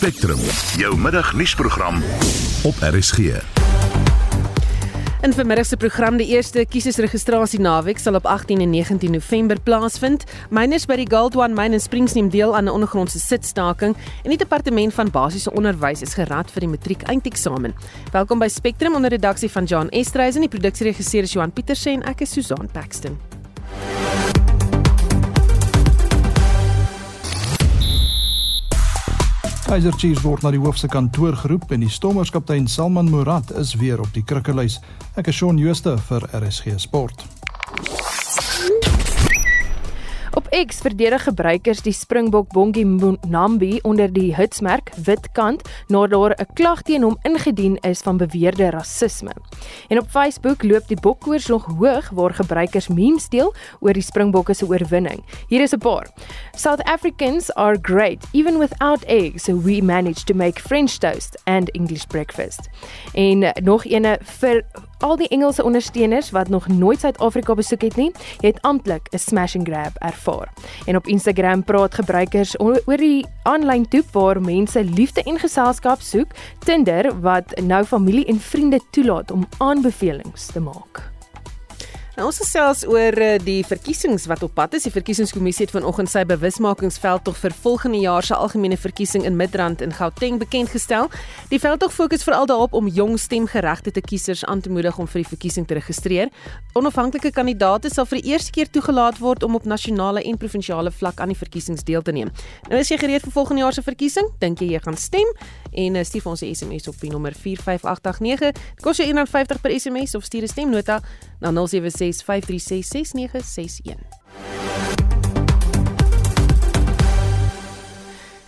Spectrum, jou middagnuusprogram op RSG. In vermiddag se program die eerste kiesersregistrasie naweek sal op 18 en 19 November plaasvind. Myners by die Gold One Mine in Springs neem deel aan 'n ondergrondse sitstaking en die departement van basiese onderwys is gerad vir die matriek eindeksamen. Welkom by Spectrum onder redaksie van John Estreisen en die produksieregisseur is Johan Pieterse en ek is Susan Paxton. Kaiser Chiefs word na die hoofse kantoor geroep en die Stormerskaptein Salman Murad is weer op die krikkelys. Ek is Shaun Jooste vir RSG Sport. X verdedig gebruikers die Springbok Bongi Nambi onder die hitsmerk wit kant nadat daar 'n klag teen hom ingedien is van beweerde rasisme. En op Facebook loop die bokkoers nog hoog waar gebruikers memes deel oor die Springbokke se oorwinning. Hier is 'n paar. South Africans are great even without eggs, so we managed to make French toast and English breakfast. En nog eene vir al die Engelse ondersteuners wat nog nooit Suid-Afrika besoek het nie, het amptelik 'n smash and grab ervaar. En op Instagram praat gebruikers oor die aanlyn toep waar mense liefde en geselskap soek, Tinder wat nou familie en vriende toelaat om aanbevelings te maak. Nou ons gesels oor eh, die verkiesings wat op pad is. Die verkiesingskommissie het vanoggend sy bewusmakingsveldtog vir volgende jaar se algemene verkiesing in Midrand in Gauteng bekend gestel. Die veldtog fokus veral daarop om jong stemgeregtigde kiesers aan te moedig om vir die verkiesing te registreer. Onafhanklike kandidaate sal vir die eerste keer toegelaat word om op nasionale en provinsiale vlak aan die verkiesings deel te neem. Nou is jy gereed vir volgende jaar se verkiesing? Dink jy jy gaan stem? En uh, stuur ons 'n SMS op die nommer 45889. Dit kos jou R1.50 per SMS of stuur 'n stemnota na 076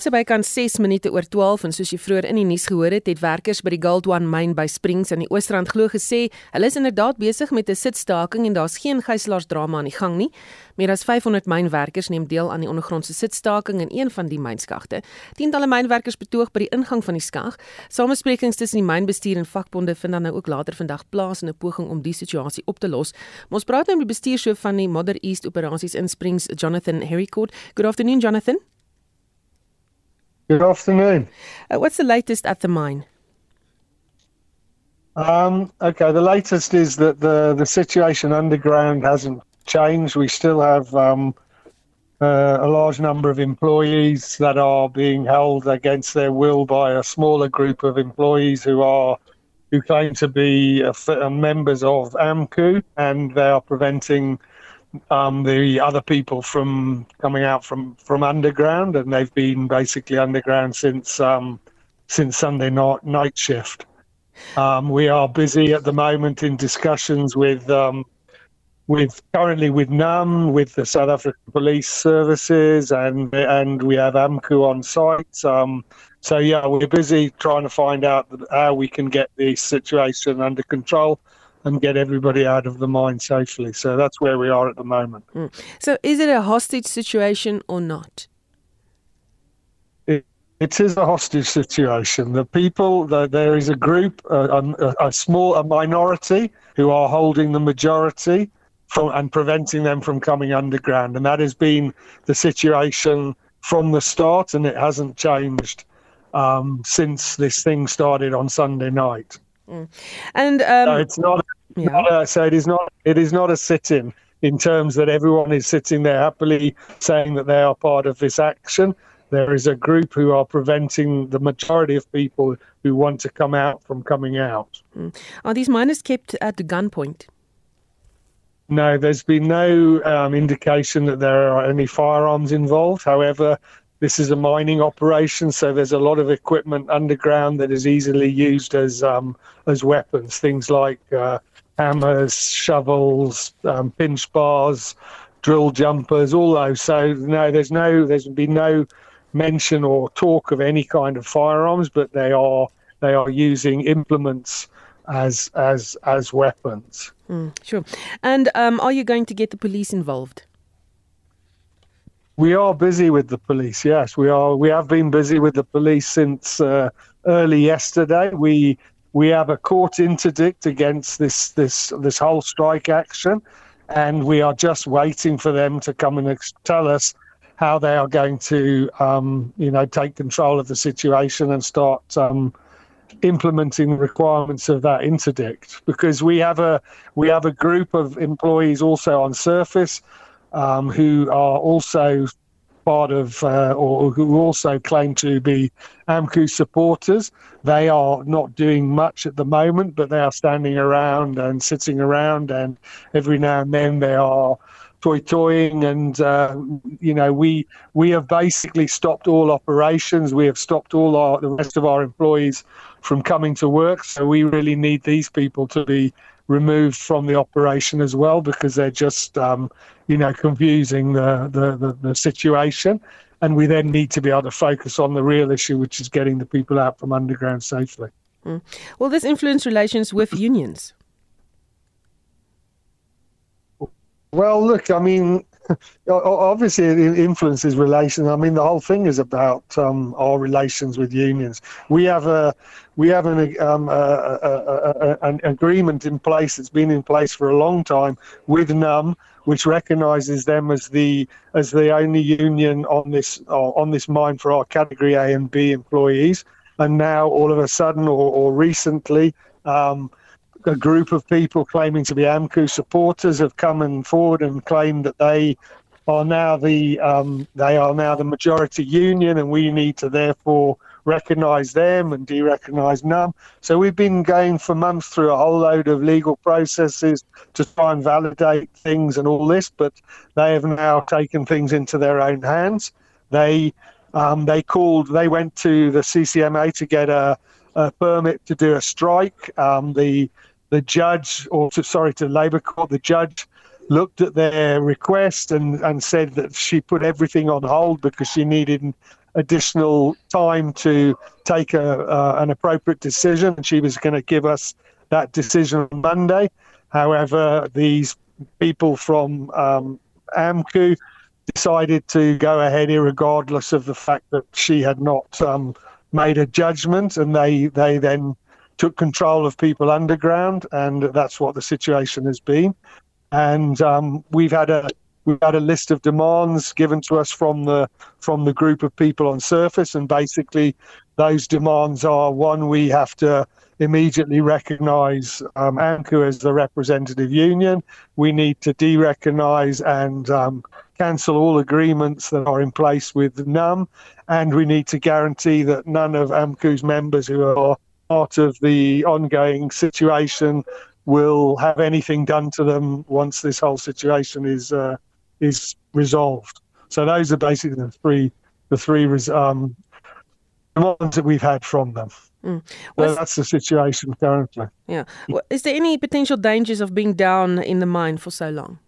So by kan 6 minute oor 12 en soos jy vroeër in die nuus gehoor het, het werkers by die Gold One myn by Springs in die Oostrand glo gesê, hulle is inderdaad besig met 'n sitstaking en daar's geen gijslaersdrama aan die gang nie. Meer as 500 mynwerkers neem deel aan die ondergrondse sitstaking in een van die mynskagte. Tientalle mynwerkers betoog by die ingang van die skag. Samesprekings tussen die mynbestuur en vakbonde vind dan nou ook later vandag plaas in 'n poging om die situasie op te los. Ons praat nou met die bestuurshoof van die Mother East operasies in Springs, Jonathan Harrycourt. Good afternoon, Jonathan. Good afternoon. Uh, what's the latest at the mine? Um, okay, the latest is that the, the situation underground hasn't changed. We still have um, uh, a large number of employees that are being held against their will by a smaller group of employees who are who claim to be uh, members of AMCU, and they are preventing um, the other people from coming out from, from underground, and they've been basically underground since um, since Sunday night night shift. Um, we are busy at the moment in discussions with um, with currently with NUM, with the South African Police Services, and and we have AMCU on site. Um, so yeah, we're busy trying to find out how we can get the situation under control and get everybody out of the mine safely. So that's where we are at the moment. Mm. So is it a hostage situation or not? It, it is a hostage situation. The people, the, there is a group, uh, a, a small, a minority who are holding the majority from and preventing them from coming underground, and that has been the situation from the start, and it hasn't changed um, since this thing started on Sunday night. Mm. And um, no, it's not. Yeah. not a, so it is not. It is not a sit-in in terms that everyone is sitting there happily saying that they are part of this action. There is a group who are preventing the majority of people who want to come out from coming out. Mm. Are these miners kept at the gunpoint? No, there's been no um, indication that there are any firearms involved. However, this is a mining operation, so there's a lot of equipment underground that is easily used as um, as weapons. Things like uh, hammers, shovels, um, pinch bars, drill jumpers, all those. So no, there's no, there's been no mention or talk of any kind of firearms, but they are they are using implements as as as weapons. Mm, sure. And um, are you going to get the police involved? We are busy with the police. Yes, we are. We have been busy with the police since uh, early yesterday. We we have a court interdict against this this this whole strike action, and we are just waiting for them to come and tell us how they are going to, um, you know, take control of the situation and start um, implementing the requirements of that interdict. Because we have a we have a group of employees also on surface um, who are also part of uh, or who also claim to be AMCU supporters. They are not doing much at the moment, but they are standing around and sitting around, and every now and then they are toy toying and uh, you know we we have basically stopped all operations we have stopped all our the rest of our employees from coming to work so we really need these people to be removed from the operation as well because they're just um, you know confusing the, the, the the situation. And we then need to be able to focus on the real issue which is getting the people out from underground safely. Mm. will this influence relations with unions? Well, look, I mean, obviously it influences relations. I mean, the whole thing is about um, our relations with unions. We have a we have an um, a, a, a, an agreement in place that's been in place for a long time with NUM, which recognises them as the as the only union on this on this mine for our category A and B employees. And now, all of a sudden, or, or recently. Um, a group of people claiming to be AMCU supporters have come and forward and claimed that they are now the um, they are now the majority union, and we need to therefore recognise them and de-recognise NUM. So we've been going for months through a whole load of legal processes to try and validate things and all this, but they have now taken things into their own hands. They um, they called they went to the CCMA to get a, a permit to do a strike. Um, the the judge, or to, sorry, to Labour Court, the judge looked at their request and, and said that she put everything on hold because she needed additional time to take a, uh, an appropriate decision. And she was going to give us that decision on Monday. However, these people from um, AMCU decided to go ahead, regardless of the fact that she had not um, made a judgment, and they they then took control of people underground, and that's what the situation has been. And um, we've had a we've had a list of demands given to us from the from the group of people on surface, and basically those demands are one: we have to immediately recognise um, AMCU as the representative union. We need to de-recognise and um, cancel all agreements that are in place with NUM, and we need to guarantee that none of AMCU's members who are part of the ongoing situation will have anything done to them once this whole situation is uh, is resolved. So those are basically the three the three um, demands that we've had from them. Mm. So that's the situation currently. Yeah. Well, is there any potential dangers of being down in the mine for so long?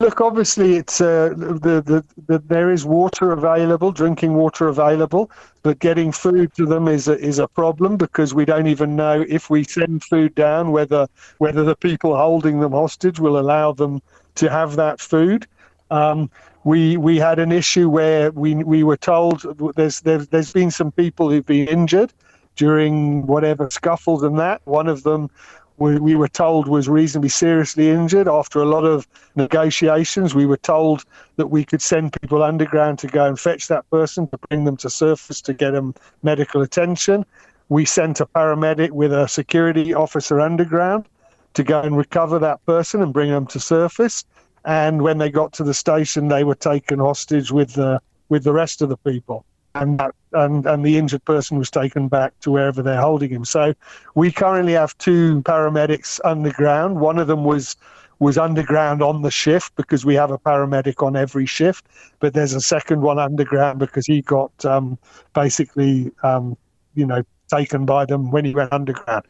Look, obviously, it's uh, the, the, the there is water available, drinking water available, but getting food to them is a, is a problem because we don't even know if we send food down whether whether the people holding them hostage will allow them to have that food. Um, we we had an issue where we we were told there's there's, there's been some people who've been injured during whatever scuffles and that. One of them we, we were told was reasonably seriously injured. After a lot of negotiations, we were told that we could send people underground to go and fetch that person to bring them to surface to get them medical attention. We sent a paramedic with a security officer underground to go and recover that person and bring them to surface. And when they got to the station, they were taken hostage with the with the rest of the people and that, and and the injured person was taken back to wherever they're holding him. So we currently have two paramedics underground. One of them was was underground on the shift because we have a paramedic on every shift, but there's a second one underground because he got um, basically um, you know taken by them when he went underground.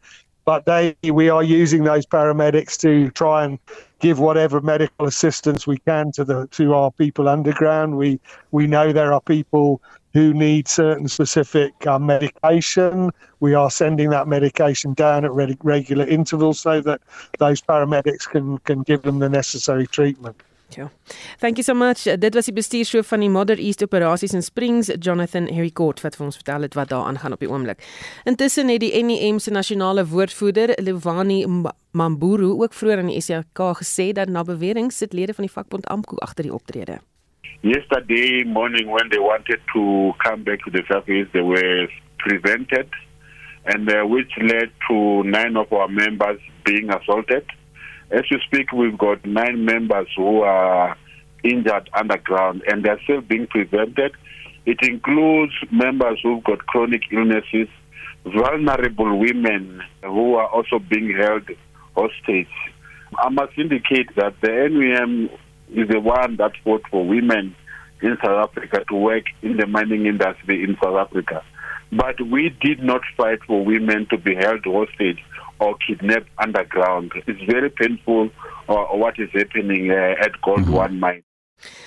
But they we are using those paramedics to try and give whatever medical assistance we can to the to our people underground. We we know there are people who need certain specific uh, medication. We are sending that medication down at re- regular intervals so that those paramedics can can give them the necessary treatment. Ja. Thank you so much. Dit was die bestuurshoof van die Mother East Operasies in Springs, Jonathan Harricourt wat vir ons vertel het wat daar aangaan op die oomblik. Intussen het die NEM se nasionale woordvoerder, Lewani Mamburu ook vroeër aan die SAK gesê dat na bewering sit lede van die vakbond AMKU agter die optrede. Yesterday morning when they wanted to come back to the surface they were prevented and uh, which led to nine of our members being assaulted. As you speak, we've got nine members who are injured underground and they're still being prevented. It includes members who've got chronic illnesses, vulnerable women who are also being held hostage. I must indicate that the NUM is the one that fought for women in South Africa to work in the mining industry in South Africa. But we did not fight for women to be held hostage or kidnapped underground. It's very painful uh, what is happening uh, at Gold mm -hmm. One Mine.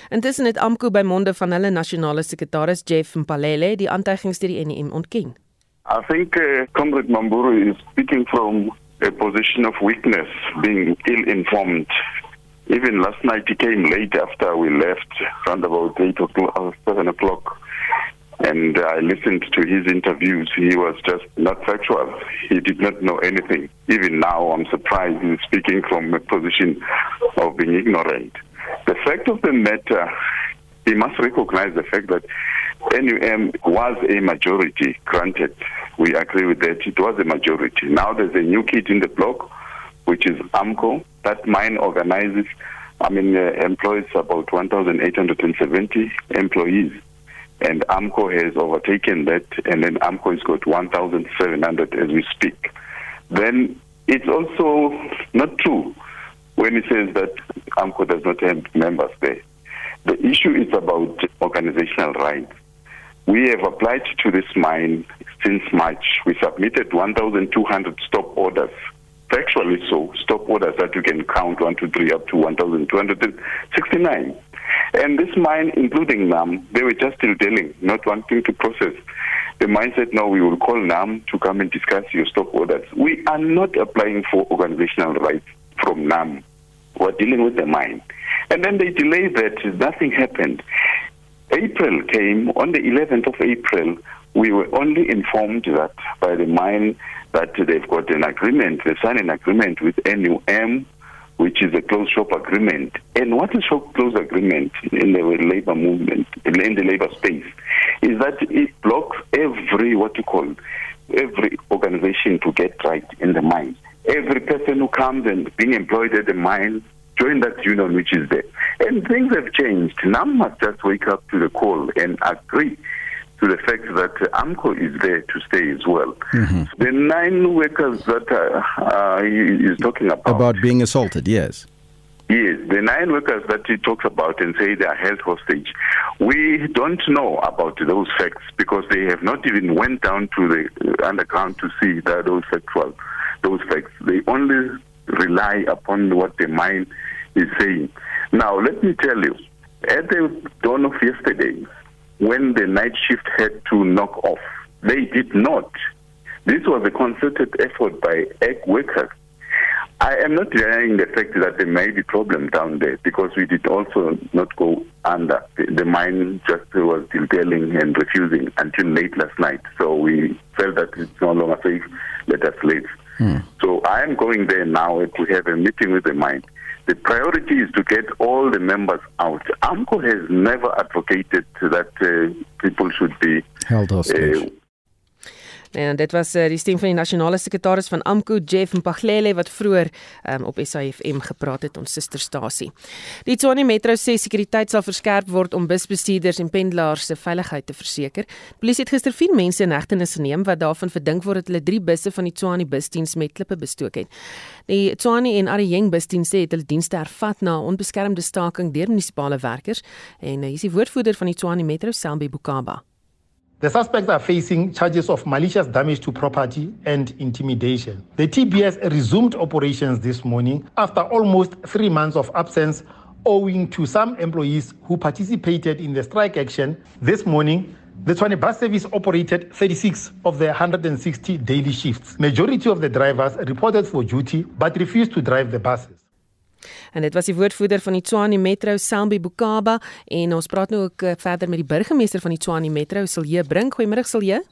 Intussen het AMKU by monde van hulle nasionale sekretaris Jeff Mpalele die aantuigings deur die NEM ontken. I think uh, Comrade Mamburu is speaking from a position of weakness, being ill-informed. Even last night he came late after we left, around about 8 o'clock, uh, 7 o'clock. And I listened to his interviews. He was just not factual. He did not know anything. Even now, I'm surprised he's speaking from a position of being ignorant. The fact of the matter, he must recognize the fact that NUM was a majority, granted. We agree with that. It was a majority. Now there's a new kid in the block, which is AMCO. That mine organizes, I mean, uh, employs about 1,870 employees. And AMCO has overtaken that, and then AMCO has got 1,700 as we speak. Then it's also not true when he says that AMCO does not have members there. The issue is about organizational rights. We have applied to this mine since March. We submitted 1,200 stop orders. Factually so, stop orders that you can count 1, 2, 3 up to 1,269. And this mine, including NAM, they were just still dealing, not wanting to process. The mine said, no, we will call NAM to come and discuss your stop orders. We are not applying for organizational rights from NAM. We're dealing with the mine. And then they delayed that, nothing happened. April came, on the 11th of April, we were only informed that by the mine that they've got an agreement, they signed an agreement with NUM, which is a closed shop agreement. And what is a closed agreement in the labor movement, in the labor space, is that it blocks every, what you call, every organization to get right in the mine. Every person who comes and being employed at the mine join that union which is there. And things have changed. NAM must just wake up to the call and agree to the fact that AMCO is there to stay as well. Mm-hmm. The nine workers that uh, uh, he is talking about. About being assaulted, yes. Yes, the nine workers that he talks about and say they are held hostage. We don't know about those facts because they have not even went down to the underground to see that those factual, those facts. They only rely upon what the mine is saying. Now, let me tell you, at the dawn of yesterday, when the night shift had to knock off, they did not. This was a concerted effort by egg workers. I am not denying the fact that there may be problems down there because we did also not go under. The, the mine just was detailing and refusing until late last night. So we felt that it's no longer safe. Let us leave. Hmm. So I am going there now to have a meeting with the mine. The priority is to get all the members out. AMCO has never advocated that uh, people should be held hostage. Uh, En dit was uh, die stem van die nasionale sekretaris van AMKU Jeff Mpaglele wat vroeër um, op SAFM gepraat het ons susterstasie. Die Tshwane Metro sê sekuriteit sal verskerp word om busbestuurders en pendelaars se veiligheid te verseker. Polisie het gister 4 mense in hegtenis geneem wat daarvan verdink word dat hulle 3 busse van die Tshwane busdiens met klippe bestook het. Die Tshwane en Ariyeng busdiens het hulle dienste hervat na onbeskermde staking deur munisipale werkers en uh, hier is die woordvoerder van die Tshwane Metro Selby Bukaba. The suspects are facing charges of malicious damage to property and intimidation. The TBS resumed operations this morning after almost three months of absence owing to some employees who participated in the strike action. This morning, the Tshwane bus service operated 36 of the 160 daily shifts. Majority of the drivers reported for duty but refused to drive the buses. En dit was die woordvoerder van die Tshwane Metro, Sambi Bukaba, en ons praat nou ook eh, verder met die burgemeester van die Tshwane Metro, Silje Brink. Goeiemôre Silje.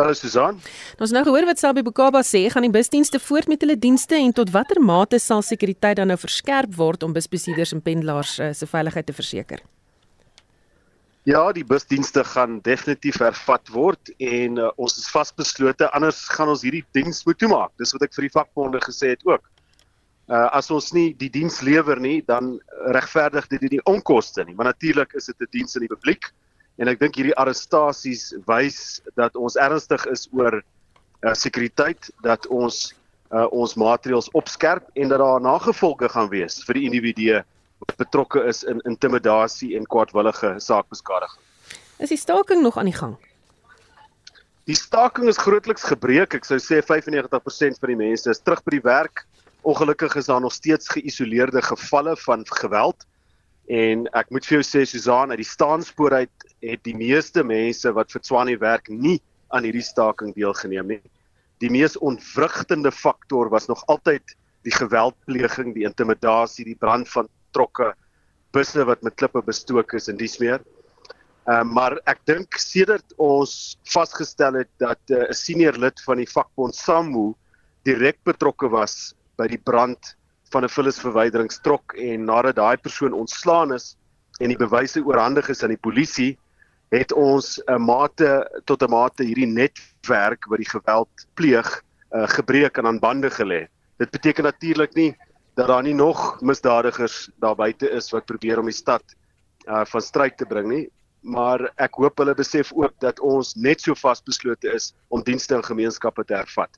Hallo Susan. Ons nou gehoor wat Sabie Bokaba sê, gaan die busdienste voort met hulle dienste en tot watter mate sal sekuriteit dan nou verskerp word om busbesitters en pendelaars uh, se veiligheid te verseker? Ja, die busdienste gaan definitief hervat word en uh, ons is vasbeslote anders gaan ons hierdie diens moet toemaak. Dis wat ek vir die vakbonde gesê het ook. Uh as ons nie die diens lewer nie, dan regverdig dit die onkoste nie. Maar natuurlik is dit 'n diens aan die publiek en ek dink hierdie arrestasies wys dat ons ernstig is oor uh sekuriteit, dat ons uh ons maatreëls opskerp en dat daar nagevolge gaan wees vir die individue wat betrokke is in intimidasie en kwaadwillige saakbeskadiging. Is die staking nog aan die gang? Die staking is grootliks gebreek. Ek sou sê 95% van die mense is terug by die werk. Ongelukkig is daar nog steeds geïsoleerde gevalle van geweld. En ek moet vir jou sê Susan, uit die staanspoor uit het die meeste mense wat vir Tswane werk nie aan hierdie staking deelgeneem nie. Die mees ontwrigtende faktor was nog altyd die geweldpleging, die intimidasie, die brand van trokke, busse wat met klippe bestook is en dis meer. Ehm uh, maar ek dink sedert ons vasgestel het dat eh, 'n uh, senior lid van die vakbond SAMU direk betrokke was by die brand van 'n vullisverwyderingstrok en nadat daai persoon ontslaan is en die bewyse oorhandig is aan die polisie, het ons 'n mate tot 'n mate hierdie netwerk wat die geweld pleeg uh, gebreek en aan bande gelê. Dit beteken natuurlik nie dat daar nie nog misdadigers daar buite is wat probeer om die stad uh van stryd te bring nie maar ek hoop hulle besef ook dat ons net so vasbeslote is om dienste in gemeenskappe te hervat.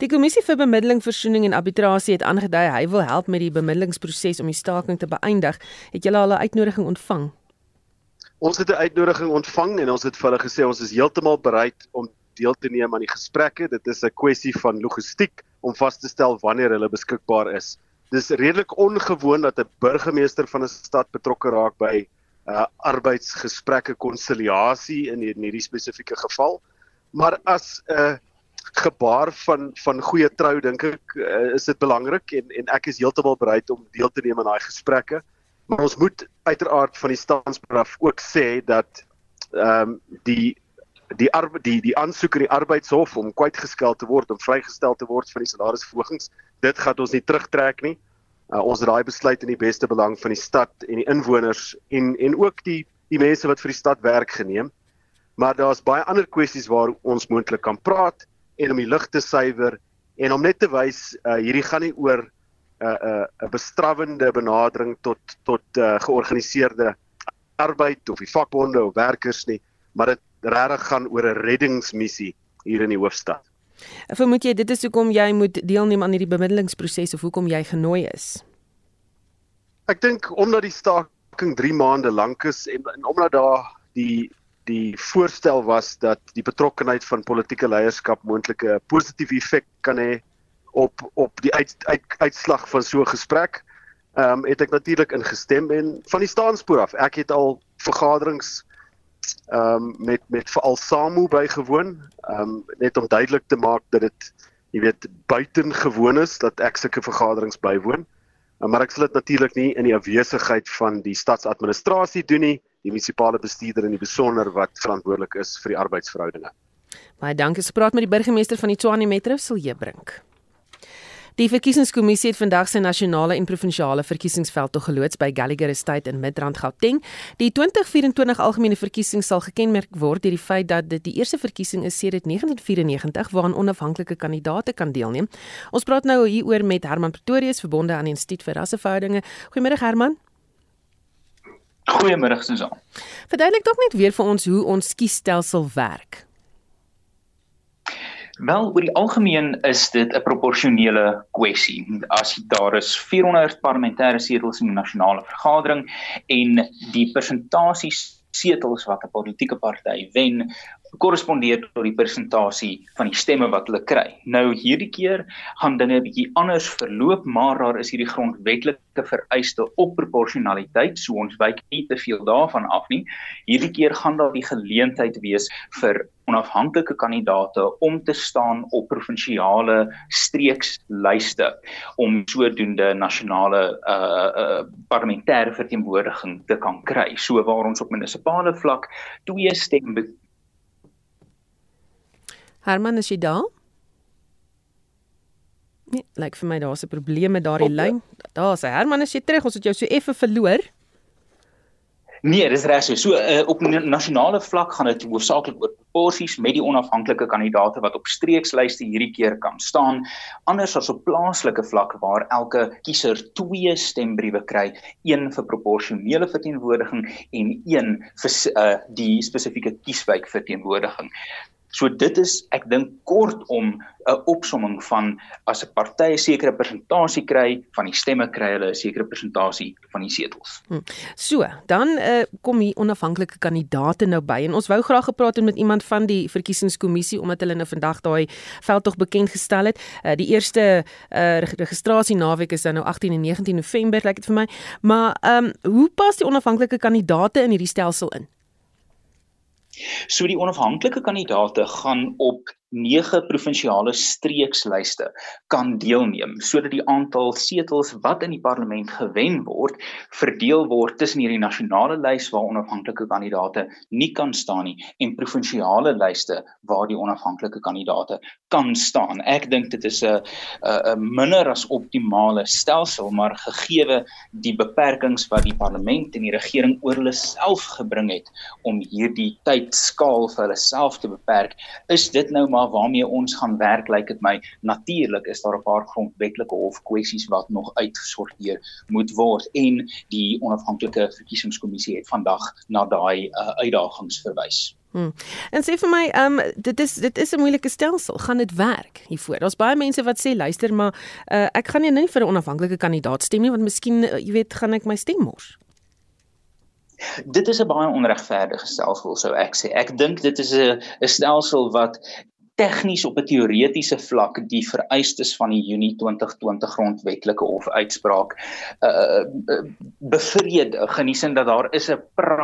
Die kommissie vir bemiddeling, versoening en arbitrasie het aangedui hy wil help met die bemiddelingsproses om die staking te beëindig. Het julle al 'n uitnodiging ontvang? Ons het 'n uitnodiging ontvang en ons het vir hulle gesê ons is heeltemal bereid om deel te neem aan die gesprekke. Dit is 'n kwessie van logistiek om vas te stel wanneer hulle beskikbaar is. Dis redelik ongewoon dat 'n burgemeester van 'n stad betrokke raak by uh arbeidsgesprekke konsiliasie in hierdie spesifieke geval. Maar as 'n uh, gebaar van van goeie trou dink ek uh, is dit belangrik en en ek is heeltemal bereid om deel te neem aan daai gesprekke. Maar ons moet uiteraard van die staansbraf ook sê dat ehm um, die die arbeid die die aansoek in die arbeidshof om kwytgeskel te word om vrygestel te word van die salarisverhogings dit gaan ons nie terugtrek nie. Uh, ons raai besluit in die beste belang van die stad en die inwoners en en ook die die mense wat vir die stad werk geneem. Maar daar's baie ander kwessies waar ons moontlik kan praat en om die lig te suiwer en om net te wys uh, hierdie gaan nie oor 'n uh, 'n uh, 'n bestrawende benadering tot tot uh, georganiseerde arbeid of die vakbonde of werkers nie maar dit regtig gaan oor 'n reddingsmissie hier in die hoofstad. Vermoed jy dit is hoekom jy moet deelneem aan hierdie bemiddelingsproses of hoekom jy genooi is? Ek dink omdat die staking 3 maande lank is en, en omdat daar die die voorstel was dat die betrokkeheid van politieke leierskap moontlik 'n positiewe effek kan hê op op die uit, uit, uitslag van so 'n gesprek. Ehm um, het ek natuurlik ingestem en van die staanspoor af. Ek het al vergaderings ehm um, met met veral SAMU bygewoon, ehm um, net om duidelik te maak dat dit jy weet buitengewoon is dat ek sulke vergaderings bywoon. Maar ek sal dit natuurlik nie in die afwesigheid van die stadsadministrasie doen nie, die munisipale bestuurder en die besonder wat verantwoordelik is vir die arbeidsverhoudinge. Baie dankie. Ek praat met die burgemeester van die Tshwane Metro, Silje Brink. Die verkiesingskommissie het vandag sy nasionale en provinsiale verkiesingsveld tog geloods by Gallagher Estate in Midrand Gauteng. Die 2024 algemene verkiesing sal gekenmerk word deur die feit dat dit die eerste verkiesing is sedert 1994 waaraan onafhanklike kandidaate kan deelneem. Ons praat nou hieroor met Herman Pretorius verbonde aan die Instituut vir Rasseverhoudinge. Goeiemôre Herman. Goeiemôre Susan. Verduidelik tog net weer vir ons hoe ons kiesstelsel werk. Wel, oor die algemeen is dit 'n proporsionele kwessie. As daar is 400 parlementêre setels in die nasionale vergadering en die persentasie setels wat 'n politieke party wen, korrespondeer tot die persentasie van die stemme wat hulle kry. Nou hierdie keer gaan dinge 'n bietjie anders verloop, maar daar is hierdie grondwetlike vereiste op proporsionaliteit, so ons wyk nie te veel daarvan af nie. Hierdie keer gaan daar die geleentheid wees vir onafhanklike kandidaate om te staan op provinsiale streekslyste om sodoende nasionale uh uh parlementêre verteenwoordiging te kan kry. So waar ons op munisipale vlak twee stemme Herman, is jy daar? Nee, lyk like vir my daar's 'n probleem met daardie lyn. Daar's hy. Herman, is jy terug? Ons het jou so effe verloor. Nee, dis reg so. So uh, op nasionale vlak gaan dit hoofsaaklik oor proporsies met die onafhanklike kandidaate wat op streekslyste hierdie keer kan staan, anders as op plaaslike vlak waar elke kiezer twee stembriewe kry, een vir proporsionele verteenwoordiging en een vir uh, die spesifieke kieswyk verteenwoordiging. So dit is ek dink kortom 'n opsomming van as 'n party 'n sekere persentasie kry van die stemme kry hulle 'n sekere persentasie van die setels. Hmm. So, dan uh, kom hier onafhanklike kandidaate nou by en ons wou graag gepraat het met iemand van die verkiesingskommissie omdat hulle nou vandag daai veldtog bekend gestel het. Uh, die eerste uh, registrasie naweek is dan nou 18 en 19 November lyk dit vir my. Maar ehm um, hoe pas die onafhanklike kandidaate in hierdie stelsel in? So die onafhanklike kandidaate gaan op 9 provinsiale streekslyste kan deelneem sodat die aantal setels wat in die parlement gewen word verdeel word tussen hierdie nasionale lys waar onafhanklike kandidaate nie kan staan nie en provinsiale lyste waar die onafhanklike kandidaate kan staan. Ek dink dit is 'n 'n minder as optimale stelsel maar gegeewe die beperkings wat die parlement en die regering oor hulle self gebring het om hierdie tydskaal vir hulle self te beperk, is dit nou maar maar waarmee ons gaan werk lyk dit my natuurlik is daar 'n paar grondwetlike hof kwessies wat nog uitgesorteer moet word en die onafhanklike verkiesingskommissie het vandag na daai uh, uitdagings verwys. Hmm. En sê vir my, ehm um, dit is dit is 'n moeilike stelsel. Gaan dit werk hiervoor? Daar's baie mense wat sê luister, maar uh, ek gaan nie vir 'n onafhanklike kandidaat stem nie want miskien uh, jy weet gaan ek my stem mors. Dit is 'n baie onregverdige stelsel sou ek sê. Ek dink dit is 'n 'n stelsel wat tegnies op 'n teoretiese vlak die vereistes van die Junie 2020 grondwetlike hof uitspraak uh, uh bevredig geniesin dat daar is 'n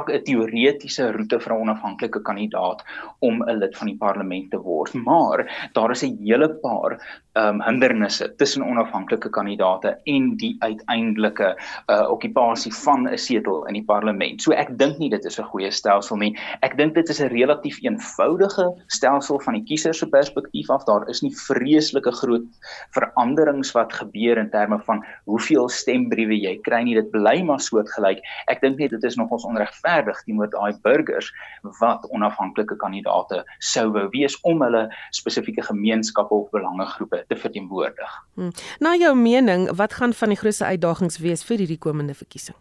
'n teoretiese roete vir 'n onafhanklike kandidaat om 'n lid van die parlement te word. Maar daar is 'n hele paar um hindernisse tussen onafhanklike kandidaate en die uiteindelike uh okkupasie van 'n setel in die parlement. So ek dink nie dit is 'n goeie stelsel nie. Ek dink dit is 'n relatief eenvoudige stelsel van die kiezer se perspektief af. Daar is nie vreeslike groot veranderings wat gebeur in terme van hoeveel stembriewe jy kry nie. Dit bly maar soortgelyk. Ek dink net dit is nogals onregverdig teenoor daai burgers wat onafhanklike kandidaate sou wou wees om hulle spesifieke gemeenskappe of belangegroepe te verteenwoordig. Hmm. Na jou mening, wat gaan van die grootste uitdagings wees vir hierdie komende verkiesing?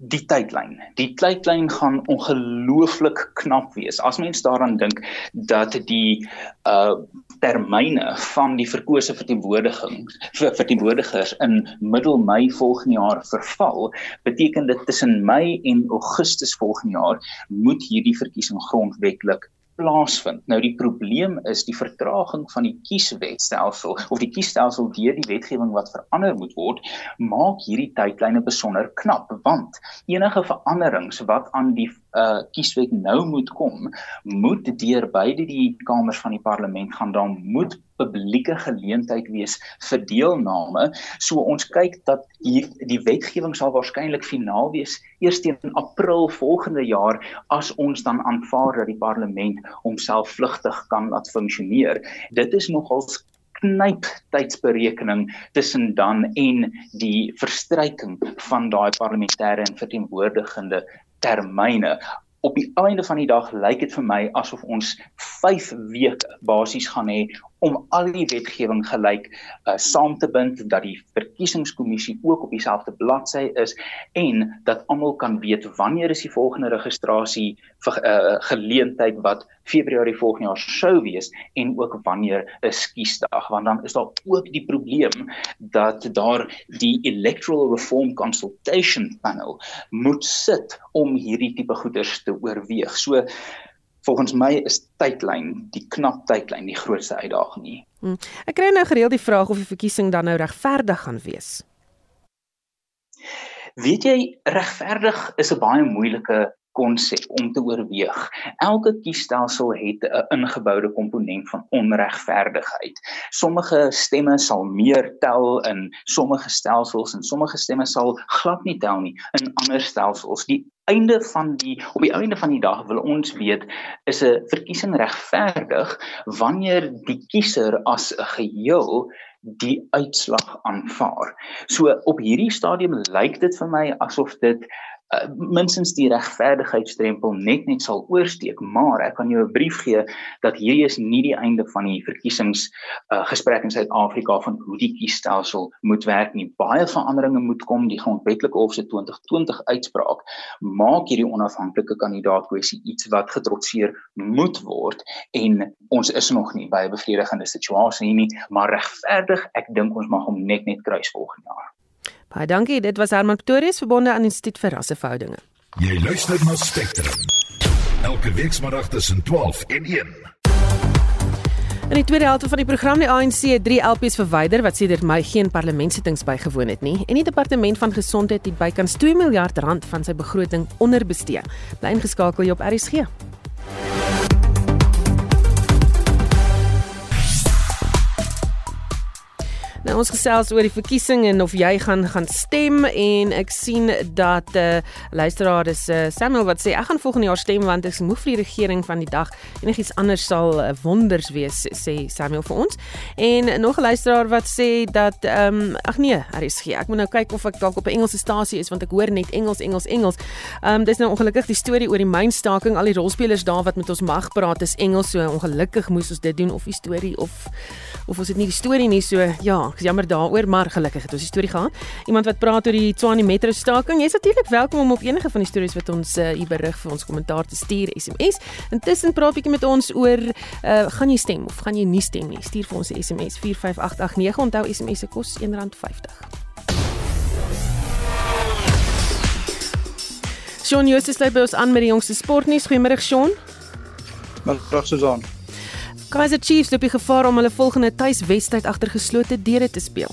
die tydlyn. Die tydlyn gaan ongelooflik knap wees. As mens daaraan dink dat die uh termyne van die verkose verteenwoordiging vir verteenwoordigers in middel Mei volgende jaar verval, beteken dit tussen Mei en Augustus volgende jaar moet hierdie verkiesing grondwetlik plaasvind. Nou die probleem is die vertraging van die kieswetstelsel of die kiesstelsel deur die wetgewing wat verander moet word, maak hierdie tydlyne besonder knap want enige veranderings wat aan die uh kieswet nou moet kom, moet deur beide die kamers van die parlement gaan dan moet publieke geleentheid wees vir deelname. So ons kyk dat hier die wetgewing sal waarskynlik finaal wees eers teen April volgende jaar as ons dan aanvaar dat die parlement homself vlugtig kan laat funksioneer. Dit is nogals knyp tydsberekening tussen dan en die verstryking van daai parlementêre en verteenwoordigende termyne. Op die einde van die dag lyk dit vir my asof ons 5 weke basies gaan hê om al die wetgewing gelyk uh, saam te bind dat die verkiesingskommissie ook op dieselfde bladsy is en dat almal kan weet wanneer is die volgende registrasie vir uh, geleentheid wat Februarie volgende jaar sou wees en ook wanneer is kiesdag. Want dan is daar ook die probleem dat daar die electoral reform consultation panel moet sit om hierdie tipe goeders te oorweeg. So volgens my is tydlyn, die knap tydlyn die grootste uitdaging nie. Hmm. Ek kry nou gereeld die vraag of die verkiesing dan nou regverdig gaan wees. Weet jy, regverdig is 'n baie moeilike konsep om te oorweeg. Elke kiesstelsel het 'n ingeboude komponent van onregverdigheid. Sommige stemme sal meer tel in sommige stelsels en sommige stemme sal glad nie tel nie in ander stelsels. Die einde van die op die einde van die dag wil ons weet is 'n verkiesing regverdig wanneer die kiezer as 'n geheel die uitslag aanvaar. So op hierdie stadium lyk dit vir my asof dit uh, minstens die regverdigheidsdrempel net net sal oorsteek, maar ek kan jou 'n brief gee dat hierdie is nie die einde van die verkiesings uh, gesprek in Suid-Afrika van hoe die kiesstelsel moet werk nie. Baie veranderinge moet kom, die grondwetlike hof se 2020 uitspraak maak hierdie onafhanklike kandidaat kwessie iets wat getrotseer moet word en ons is nog nie by 'n bevredigende situasie nie, maar regverdig, ek dink ons mag hom net net kruis volgende jaar. Baie dankie. Dit was Herman Pretorius verbonde aan Instituut vir Rasseverhoudinge. Jy luister na Spectrum. Elke week saterdag tussen 12 en 1. In die tweede helfte van die program die ANC het 3 LPs verwyder wat sedert Mei geen parlementsittings bygewoon het nie en die departement van gesondheid het bykans 2 miljard rand van sy begroting onderbestee. Bly ingeskakel hier op RSG. Nou ons gesels oor die verkiesing en of jy gaan gaan stem en ek sien dat 'n uh, eh, luisteraar is uh, Samuel wat sê ek gaan volgende jaar stem want ek is moeg vir die regering van die dag. Enigiets anders sal uh, wonders wees sê Samuel vir ons. En nog 'n luisteraar wat sê dat ehm um, ag nee, RSG. Ek moet nou kyk of ek dalk op 'n Engelse stasie is want ek hoor net Engels, Engels, Engels. Ehm um, dis nou ongelukkig die storie oor die mynstaking. Al die rolspelers daar wat met ons mag praat is Engels, so ongelukkig moes ons dit doen of die storie of of ons het nie die storie nie so ja Ek is jammer daaroor, maar gelukkig het ons die storie gehad. Iemand wat praat oor die Tshwane Metro staking. Jy's natuurlik welkom om op enige van die stories wat ons uh, hier berig vir ons kommentaar te stuur SMS. Intussen praat 'n bietjie met ons oor uh, gaan jy stem of gaan jy nie stem nie? Stuur vir ons 'n SMS 45889. Onthou SMS se kos R1.50. Sean Justus lê by ons aan met die jongste sportnuus. Goeiemôre Sean. Middag Susan. Kaizer Chiefs loop die gevaar om hulle volgende tuiswedstryd agter geslote deure te speel.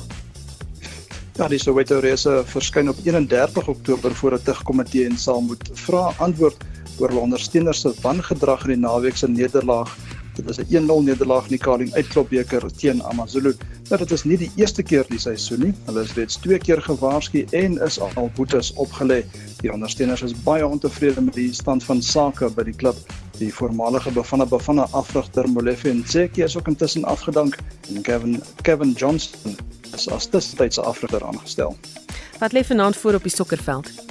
Ja, die Soweto Race verskyn op 31 Oktober voor 'n tugkomitee en sal moet vra antwoord oor hulle ondersteuners se wangedrag in die naweek se nederlaag. Dit is 'n 1-0 nederlaag in die Kaling Uitklopbeker teen AmaZulu. Nou dit is nie die eerste keer die seisoen nie. Hulle is reeds twee keer gewaarsku en is al boetes opgelê. Die ondersteuners is baie ontevrede met die stand van sake by die klub. Die voormalige Bafana Bafana afrigter Molefe Ntseki is ook intussen afgedank en Kevin Kevin Johnson is as tussentydse afrigter aangestel. Wat lê vanaand voor op die sokkerveld?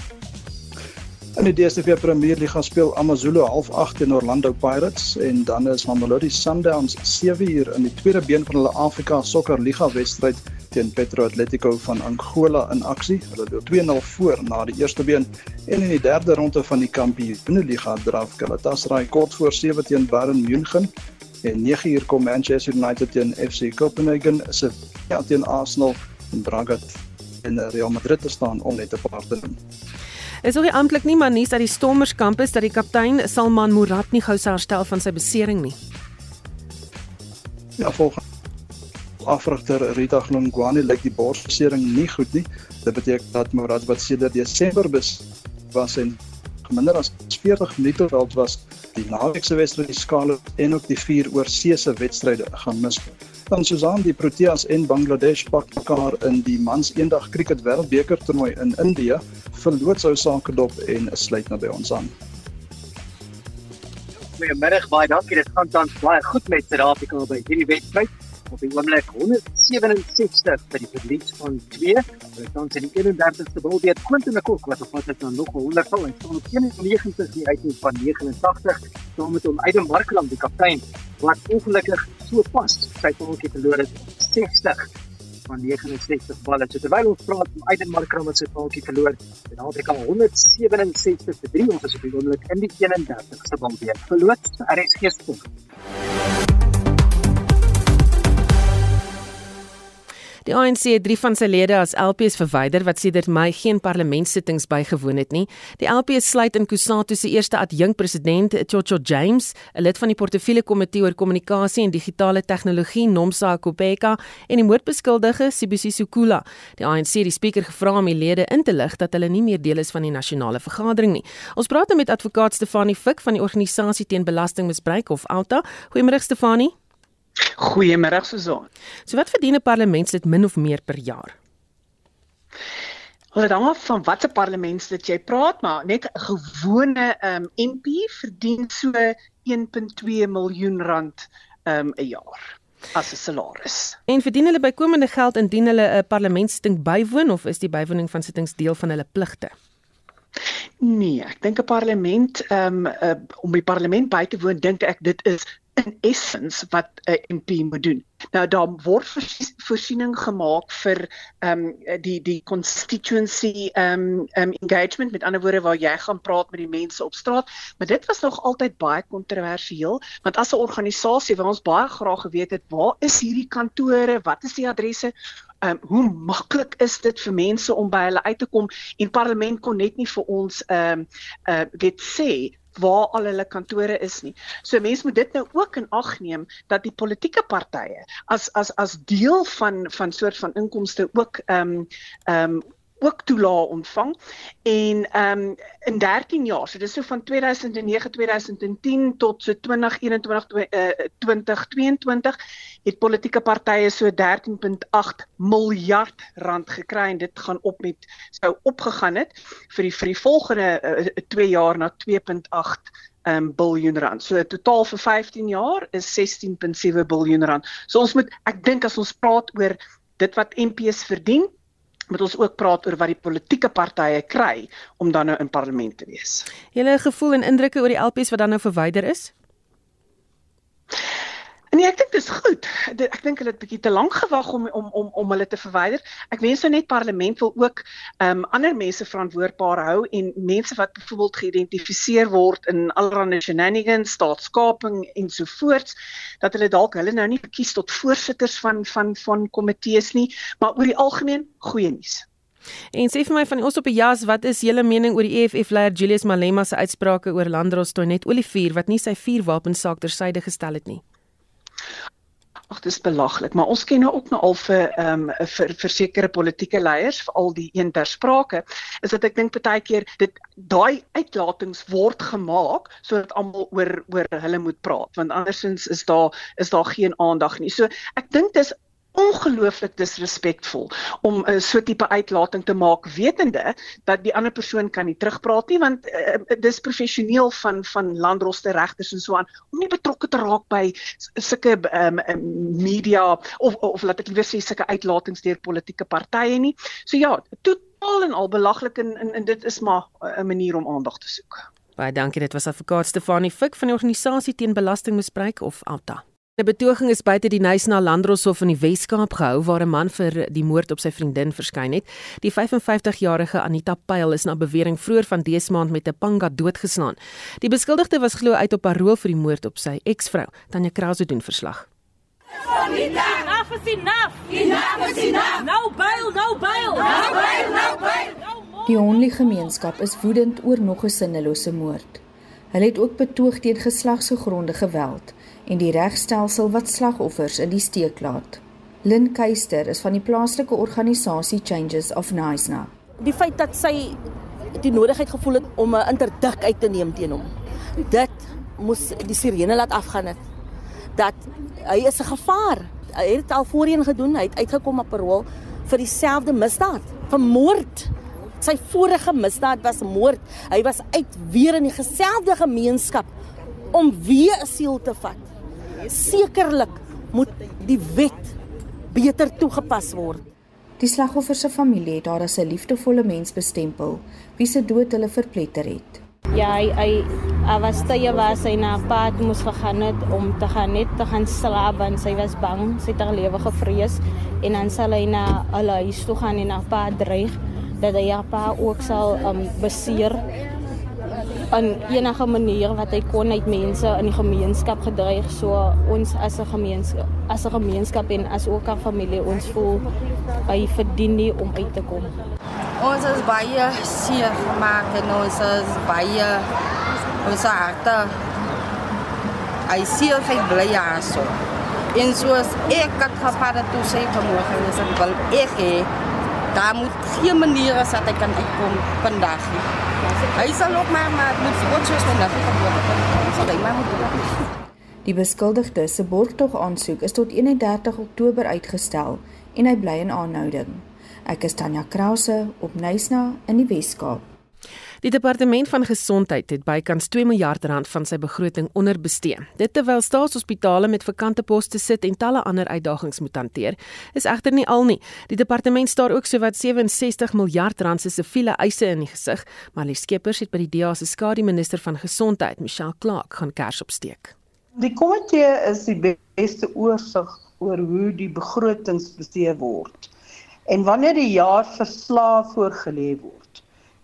In die DStv Premier Liga speel AmaZulu half 8 teen Orlando Pirates en dan is Mamelodi Sundowns 7 uur in die tweede been van hulle Afrika Sokker Liga wedstryd teen Petro Atletico van Angola in aksie. Hulle loop 2-0 voor na die eerste been en in die derde ronde van die Kampioenliga draf Galatasaray kort voor 7 teen Bayern München en 9 uur kom Manchester United teen FC Copenhagen se ja teen Arsenal en Braga en Real Madrid te staan om net 'n paar te noem. Is ook nie amptelik nie maar nuus dat die Stormers kampus dat die kaptein Salman Murad nie gou herstel van sy besering nie. Ja, volgens afrigter Rita Glongwane lyk die borsbesering nie goed nie. Dit beteken dat Murad wat sedert Desember bes was en minder as 40 minute veld was die naweekse wedstryd die skaal en ook die vier oorseese wedstryde gaan mis. Dan Susan die Proteas en Bangladesh pak mekaar in die mans eendag cricket wêreldbeker toernooi in Indië verloot sou sake dop en sluit nou by ons aan. Goeiemiddag baie dankie dit gaan tans baie goed met Suid-Afrika by hierdie wedstryd op die oomblik 167 vir die verlies van 2. Hulle staan in die 31ste bal weer Quentin McCook wat op pad is na nog 100 val en staan op 91 die uiting van 89 saam met hom Aiden Markram die kaptein wat ongelukkig so pas sy paadjie verloor het 60 van 69 balle. So terwyl ons praat om Aiden Markram se paadjie verloor en Afrika 167 vir 3 ons is op die oomblik in die 31ste bal weer. Verloot RSG sport. Die ANC het drie van sy lede as LPs verwyder wat sedert Mei geen parlementsittings bygewoon het nie. Die LPs sluit in Kusatu se eerste adjunkpresident, Chocho James, 'n lid van die portefeulje komitee oor kommunikasie en digitale tegnologie, Nomsa Kopeka, en die moordbeskuldige, Sibusiso Kula. Die ANC het die spreker gevra om die lede in te lig dat hulle nie meer deel is van die nasionale vergadering nie. Ons praat nou met advokaat Stefanie Fik van die organisasie teen belastingmisbruik of Alta. Goeiemôre Stefanie. Goeiemôre Susan. So wat verdien 'n parlementslid min of meer per jaar? Hulle dan af van watter parlementslid jy praat, maar net 'n gewone um, MP verdien so 1.2 miljoen rand um, 'n jaar as 'n salaris. En verdien hulle bykomende geld indien hulle 'n parlementsitting bywoon of is die bywoning van sittings deel van hulle pligte? Nee, ek dink 'n parlement ehm um, uh, om die parlement by te woon, dink ek dit is in essence wat 'n MP moet doen. Nou daar word voorsiening gemaak vir ehm um, die die constituency ehm um, um, engagement met ander woorde waar jy gaan praat met die mense op straat, maar dit was nog altyd baie kontroversieel want as 'n organisasie waar ons baie graag geweet het waar is hierdie kantore, wat is die adresse? Ehm um, hoe maklik is dit vir mense om by hulle uit te kom en parlement kon net nie vir ons ehm um, uh weet sê waar al hulle kantore is nie. So mense moet dit nou ook in ag neem dat die politieke partye as as as deel van van soort van inkomste ook ehm um, ehm um, ook toelaag ontvang en ehm um, in 13 jaar so dis so van 2009 2010 tot so 2021 uh, 2022 het politieke partye so 13.8 miljard rand gekry en dit gaan op met sou opgegaan het vir die vir die volgende 2 uh, jaar na 2.8 um biljoen rand. So totaal vir 15 jaar is 16.7 biljoen rand. So ons moet ek dink as ons praat oor dit wat MP's verdien, moet ons ook praat oor wat die politieke partye kry om dan nou in parlement te wees. Julle gevoel en indrukke oor die LPs wat dan nou verwyder is? Nee, ek dink dit is goed. Ek dink hulle het 'n bietjie te lank gewag om om om om hulle te verwyder. Ek wens nou net parlement wil ook ehm um, ander mense verantwoordbaar hou en mense wat byvoorbeeld geïdentifiseer word in allerlei shenanigans, staatskaping en so voort, dat hulle dalk hulle nou nie verkies tot voorsitters van van van komitees nie, maar oor die algemeen goeie nuus. En sê vir my van ons op 'n jas, wat is julle mening oor die EFF leier Julius Malema se uitsprake oor Landros toe net Olivier wat nie sy vuurwapensaak tersyde gestel het nie? Ag dis belaglik, maar ons ken nou ook nou al vir ehm um, vir versekerde politieke leiers, veral die een ter sprake, is dat ek dink baie keer dit daai uitlatings word gemaak sodat almal oor oor hulle moet praat, want andersins is daar is daar geen aandag nie. So ek dink dis ongelooflik disrespekvol om 'n uh, so tipe uitlating te maak wetende dat die ander persoon kan nie terugpraat nie want uh, dis professioneel van van landroste regters en so aan om nie betrokke te raak by sulke um, media of of laat ek liewer sê sulke uitlatings deur politieke partye nie. So ja, totaal en al belaglik en, en en dit is maar 'n manier om aandag te soek. Baie dankie, dit was advokaat Stefanie Fik van die organisasie teen belastingmisbruik of Alta. 'n Betoging is buite die Nysna Landroshof in die Wes-Kaap gehou waar 'n man vir die moord op sy vriendin verskyn het. Die 55-jarige Anita Pyl is na bewering vroeër van dese maand met 'n panga doodgeslaan. Die beskuldigde was glo uit op parol vir die moord op sy eksvrou. Tanya Krause doen verslag. Anita, enough is enough. Enough is enough. No bail, no bail. No bail, no bail. Die only gemeenskap is woedend oor nog 'n sinnelose moord. Hulle het ook betoog teen geslagsgegronde geweld en die regstelsel wat slagoffers in die steek laat. Lynn Keister is van die plaaslike organisasie Changes of Naisna. Die feit dat sy die nodigheid gevoel het om 'n interdik uit te neem teen hom. Dit moes die sirene laat afgaan het. Dat hy is 'n gevaar. Hy het al voorheen gedoen, hy het uitgekom op parol vir dieselfde misdaad, vir moord. Sy vorige misdaad was moord. Hy was uit weer in dieselfde gemeenskap om weer 'n siel te vat sekerlik moet die wet beter toegepas word. Die slagoffer se familie het haar as 'n liefdevolle mens bestempel, wie se dood hulle verpletter het. Ja, hy hy, was tye was hy na pad moes gegaan het om te gaan net te gaan slaap want sy was bang, sy het haar lewe gevrees en dan sal hy na hulle huis toe gaan en na pad dreig dat hy pa ook sal um, beseer in enige manier wat hy kon uit mense in die gemeenskap gedreig so ons as 'n gemeenskap as 'n gemeenskap en as ook 'n familie ons voel hy verdien nie om uit te kom. Ons is baie seer gemaak en ons is baie ons harte hy seer hy bly ja so. En soos ek het gepaard toe sy vanmôre is ek wel ek he, daar moet geen manier as dat hy kan uitkom vandag nie. Hy sal ook maar maar ook soos vandag gebeur het. Sal hy maar moet doen. Die beskuldigde se borgtog aansoek is tot 31 Oktober uitgestel en hy bly in aanhouding. Ek is Tanya Krause op Nysna in die Wes-Kaap. Die departement van gesondheid het bykans 2 miljard rand van sy begroting onderbestee. Dit terwyl staatshospitale met vakante poste sit en talle ander uitdagings moet hanteer, is egter nie al nie. Die departement staar ook sowat 67 miljard rand se siviele eise in die gesig, maar die skepers het by die DA se skadu minister van gesondheid, Michelle Clark, gaan kers opsteek. Die komitee is die beste oorsig oor hoe die begrotings bestee word. En wanneer die jaarverslae voorgelê word,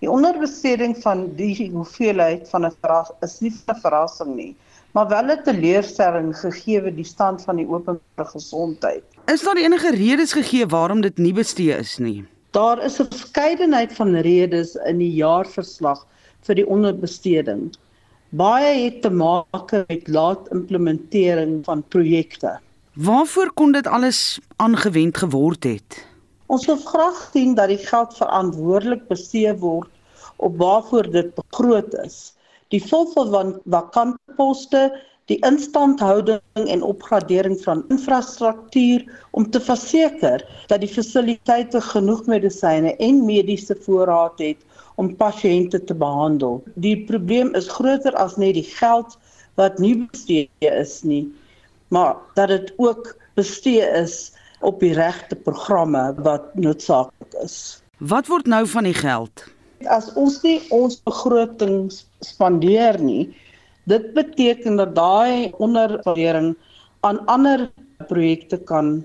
Die onderbesteding van die hoeveelheid van 'n verras is nie 'n verrassing nie, maar wel 'n teleurstelling gegee die stand van die openbare gesondheid. Is daar enige redes gegee waarom dit nie bestee is nie? Daar is 'n verskeidenheid van redes in die jaarverslag vir die onderbesteding. Baie het te maak met laat implementering van projekte. Waarvoor kon dit alles aangewend geword het? Ons wil graag sien dat die geld verantwoordelik bestee word op waarvoor dit begroot is. Die volvol van vakante poste, die instandhouding en opgradering van infrastruktuur om te verseker dat die fasiliteite genoeg medisyne en mediese voorraad het om pasiënte te behandel. Die probleem is groter as net die geld wat nie bestee is nie, maar dat dit ook bestee is op die regte programme wat noodsaaklik is. Wat word nou van die geld? As ons nie ons begroting spandeer nie, dit beteken dat daai onderverdering aan ander projekte kan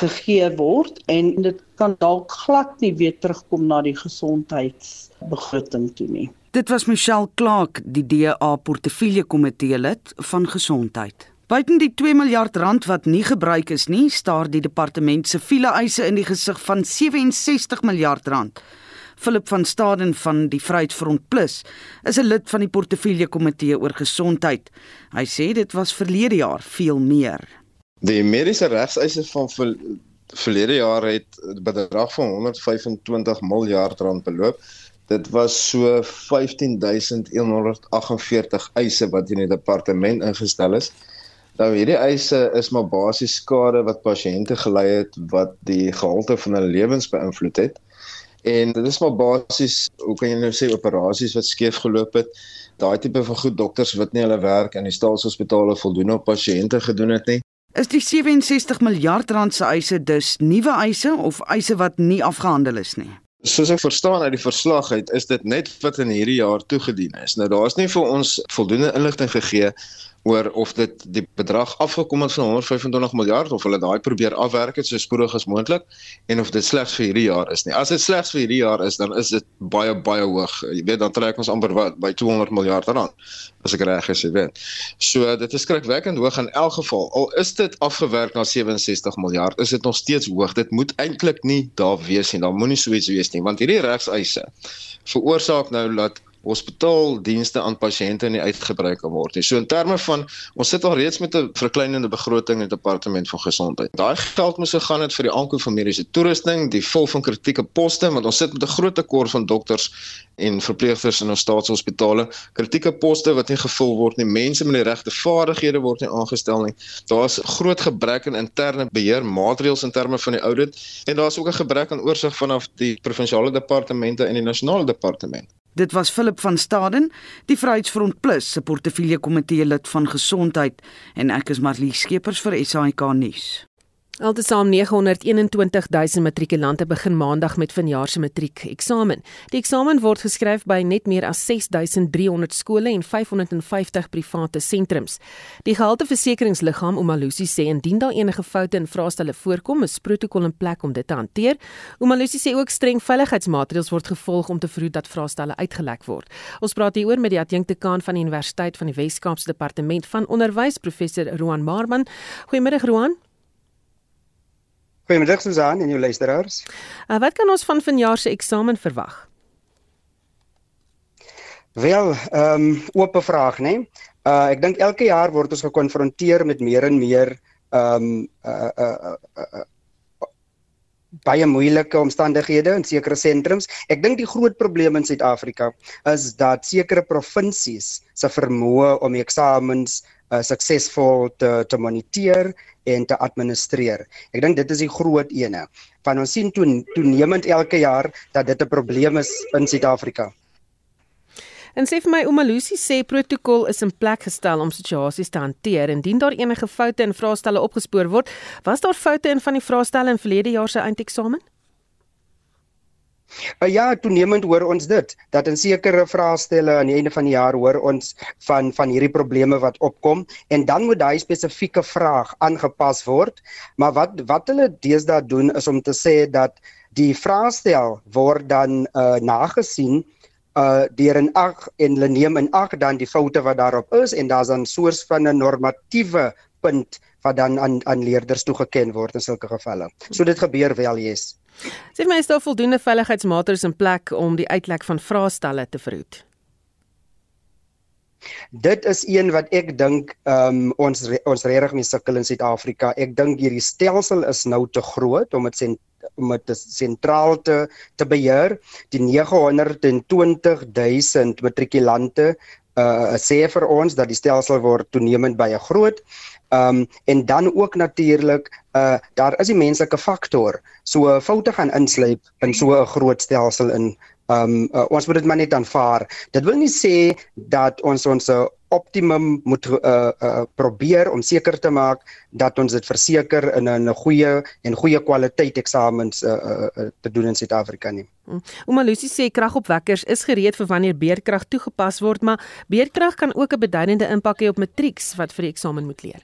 gegee word en dit kan dalk glad nie weer terugkom na die gesondheidsbegroting toe nie. Dit was Michelle Clark, die DA portefeulje komitee lid van gesondheid. Buiten die 2 miljard rand wat nie gebruik is nie, staar die departement se file eise in die gesig van 67 miljard rand. Philip van Staden van die Vryheidsfront Plus is 'n lid van die portefeulje komitee oor gesondheid. Hy sê dit was verlede jaar veel meer. Die mediese regseise van ver, verlede jaar het 'n bedrag van 125 miljard rand beloop. Dit was so 15148 eise wat in die departement ingestel is. Nou hierdie eise is maar basies skade wat pasiënte gely het wat die gehalte van hulle lewens beïnvloed het. En dit is maar basies, hoe kan jy nou sê operasies wat skeef geloop het, daai tipe van goed dokters wat nie hulle werk in die staatshospitale voldoen op pasiënte gedoen het nie. Is die 67 miljard rand se eise dus nuwe eise of eise wat nie afgehandel is nie? Soos ek verstaan uit die verslag uit, is dit net wat in hierdie jaar toegedien is. Nou daar's nie vir ons voldoende inligting gegee oor of dit die bedrag afgekom het van 125 miljard of hulle daai probeer afwerk het so spoedig as moontlik en of dit slegs vir hierdie jaar is nie. As dit slegs vir hierdie jaar is, dan is dit baie baie hoog. Jy weet dan trek ons amper wat by 200 miljard rand as ek reg is, jy weet. So dit is skrikwekkend hoog in elk geval. Al is dit afgewerk na 67 miljard, is dit nog steeds hoog. Dit moet eintlik nie daar wees nie. Daar moenie so iets wees nie, want hierdie regseise veroorsaak nou dat hospitaaldienste aan pasiënte nie uitgebrei kan word nie. So in terme van ons sit al reeds met 'n verkleinende begroting in die departement van gesondheid. Daai geld moes gegaan het vir die aankoop van mediese toerusting, die vol van kritieke poste want ons sit met 'n groot tekort van dokters en verpleegsters in ons staatshospitale. Kritieke poste wat nie gevul word nie. Mense met die regte vaardighede word nie aangestel nie. Daar's groot gebrek aan in interne beheer maatreëls in terme van die audit en daar's ook 'n gebrek aan oorsig vanaf die provinsiale departemente en die nasionale departement. Dit was Philip van Staden, die Vryheidsfront Plus se portefeulje komitee lid van gesondheid en ek is Marlie Skeepers vir SAK nuus. Altesaam 921 000 matrikulante begin Maandag met vanjaar se matriek-eksamen. Die eksamen word geskryf by net meer as 6300 skole en 550 private sentrums. Die gehalteversekeringsliggaam Omalusi sê indien daar enige foute in vraestelle voorkom, is protokol in plek om dit te hanteer. Omalusi sê ook streng veiligheidsmaatreëls word gevolg om te verhoed dat vraestelle uitgelek word. Ons praat hieroor met die adjunktekaan van die Universiteit van die Wes-Kaapse Departement van Onderwys, professor Roan Marman. Goeiemôre Roan. Goeiemiddag Susan en jou luisteraars. Uh, wat kan ons van vanjaar se eksamen verwag? Wel, ehm um, oop vraag, né? Nee? Uh ek dink elke jaar word ons gekonfronteer met meer en meer ehm um, uh, uh, uh, uh baie moeilike omstandighede in sekere sentrums. Ek dink die groot probleem in Suid-Afrika is dat sekere provinsies se vermoë om eksamens uh, suksesvol te te moniteer en te administreer. Ek dink dit is die groot ene. Van ons sien toe toenemend elke jaar dat dit 'n probleem is in Suid-Afrika. En sê vir my Omalusi sê protokol is in plek gestel om situasies te hanteer indien daar enige foute in vraestelle opgespoor word. Was daar foute in van die vraestelle in verlede jaar se eindeksamen? Uh, ja, toenemend hoor ons dit dat in sekere vraestelle aan die einde van die jaar hoor ons van van hierdie probleme wat opkom en dan moet daai spesifieke vraag aangepas word. Maar wat wat hulle deesdae doen is om te sê dat die vraestel word dan uh nagesien uh deur in ag en hulle neem in ag dan die foute wat daarop is en daar's dan soos van 'n normatiewe punt wat dan aan aan leerders toegeken word in sulke gevalle. So dit gebeur wel, yes. Sê my is daar voldoende veiligheidsmaatreëls in plek om die uitlek van vraestelle te verhoed? Dit is een wat ek dink um, ons ons regtig mee sukkel in Suid-Afrika. Ek dink hierdie stelsel is nou te groot om dit om dit sentraal te te beheer. Die 920 000 matrikulante uh sê vir ons dat die stelsel word toenemend baie groot. Um, en dan ook natuurlik uh daar is die menslike faktor. So foute gaan insluip in so 'n groot stelsel in um, uh, ons moet dit maar net aanvaar. Dit wil nie sê dat ons ons optimum moet uh, uh probeer om seker te maak dat ons dit verseker in 'n goeie en goeie kwaliteit eksamens uh, uh, uh te doen in Suid-Afrika nie. Hmm. Omalusi sê kragopwekkers is gereed vir wanneer beerdkrag toegepas word, maar beerdkrag kan ook 'n beduidende impak hê op matrieks wat vir die eksamen moet leer.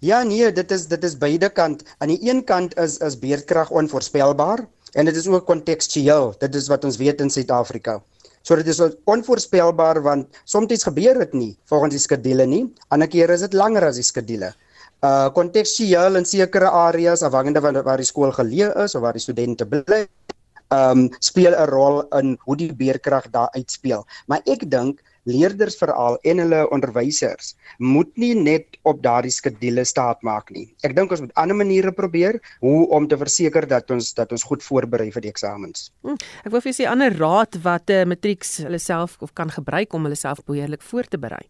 Ja nee, dit is dit is beide kant. Aan die een kant is is beerdkrag onvoorspelbaar en dit is ook kontekstueel. Dit is wat ons weet in Suid-Afrika. So dit is onvoorspelbaar want soms gebeur dit nie volgens die skedule nie. Ander kere is dit langer as die skedule. Uh kontekstueel in sekere areas afhangende van waar die skool geleë is of waar die studente bly, um speel 'n rol in hoe die beerdkrag daar uitspeel. Maar ek dink leerders veral en hulle onderwysers moet nie net op daardie skedule staat maak nie. Ek dink ons moet ander maniere probeer hoe om te verseker dat ons dat ons goed voorberei vir die eksamens. Hmm, ek wil vir julle 'n ander raad wat 'n uh, matrieks hulle self of kan gebruik om hulle self behoorlik voor te berei.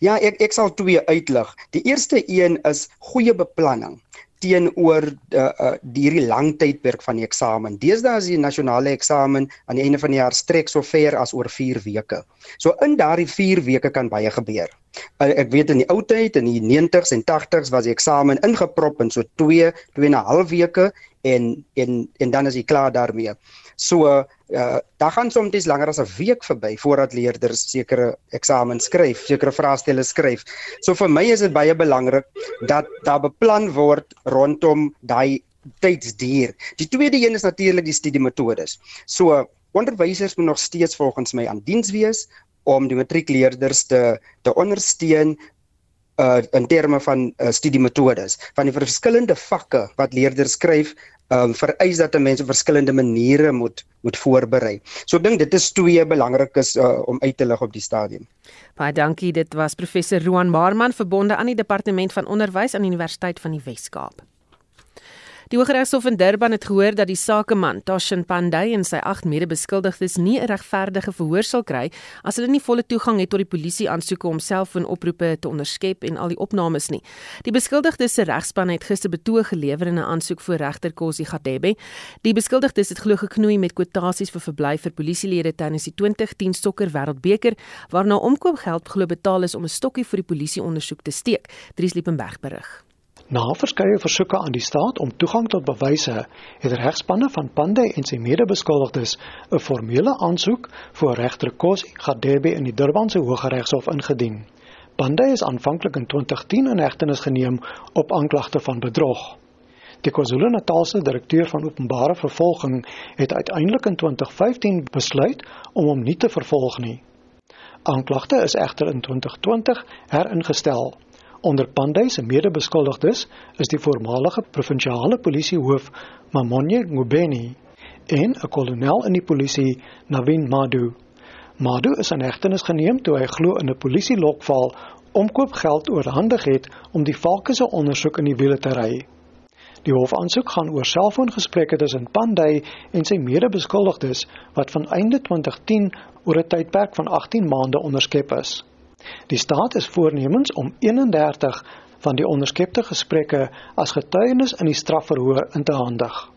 Ja, ek ek sal twee uitlig. Die eerste een is goeie beplanning teenoor uh, uh, hierdie lang tydperk van die eksamen. Deesdae is die nasionale eksamen aan die einde van die jaar strek so ver as oor 4 weke. So in daardie 4 weke kan baie gebeur. Uh, ek weet in die ou tyd in die 90s en 80s was die eksamen ingeprop in so 2 2 en 'n half weke en en en dan is jy klaar daarmee. So uh daar gaan soms langer as 'n week verby voordat leerders sekere eksamens skryf, sekere vraestelle skryf. So vir my is dit baie belangrik dat daar beplan word rondom daai tydsduur. Die tweede een is natuurlik die studiemetodes. So onderwysers moet nog steeds volgens my aan diens wees om die matriekleerders te te ondersteun uh in terme van uh, studiemetodes van die verskillende vakke wat leerders skryf um, vereis dat mense op verskillende maniere moet moet voorberei. So ek dink dit is twee belangrikes uh, om uit te lig op die stadium. Baie dankie. Dit was professor Roan Marman verbonde aan die departement van onderwys aan die Universiteit van die Wes-Kaap. Die Hooggeregshof in Durban het gehoor dat die sakeman, Tashin Pandey en sy agt mede-beskuldigdes nie 'n regverdige verhoor sal kry as hulle nie volle toegang het tot die polisie aansoeke om selfoonoproepe te onderskep en al die opnames nie. Die beskuldigdes se regspan het gister betoog gelewer in 'n aansoek voor regter Kosi Gadebe. Die beskuldigdes het glo geknoei met kwotasies vir verblyf vir polisielede tydens die 2010 Sokker Wêreldbeker waarna omkoopgeld glo betaal is om 'n stokkie vir die polisie ondersoek te steek. Dries Liebenberg berig. Na verskeie versoeke aan die staat om toegang tot bewyse, het regspanne van Pande en sy mede-beskuldigdes 'n formele aansoek voor regter Kosi Gadebe in die Durbanse Hooggeregshof ingedien. Pande is aanvanklik in 2010 in hegtenis geneem op aanklagte van bedrog. Die KwaZulu-Natalse direkteur van openbare vervolging het uiteindelik in 2015 besluit om hom nie te vervolg nie. Aanklagte is egter in 2020 heringestel. Onder Pandey se mede-beskuldigdes is die voormalige provinsiale polisiehoof Mamonye Ngubeni en 'n kolonel in die polisie Navin Madu. Madu is in hegtenis geneem toe hy glo in 'n polisielokval omkoopgeld oorhandig het om die valke se ondersoek in die wiele te ry. Die hofaansoek gaan oor selfoongesprekke tussen Pandey en sy mede-beskuldigdes wat van einde 2010 oor 'n tydperk van 18 maande onderskep is. Die staat is voornemens om 31 van die onderskepte gesprekke as getuienis in die strafverhoor in te handig.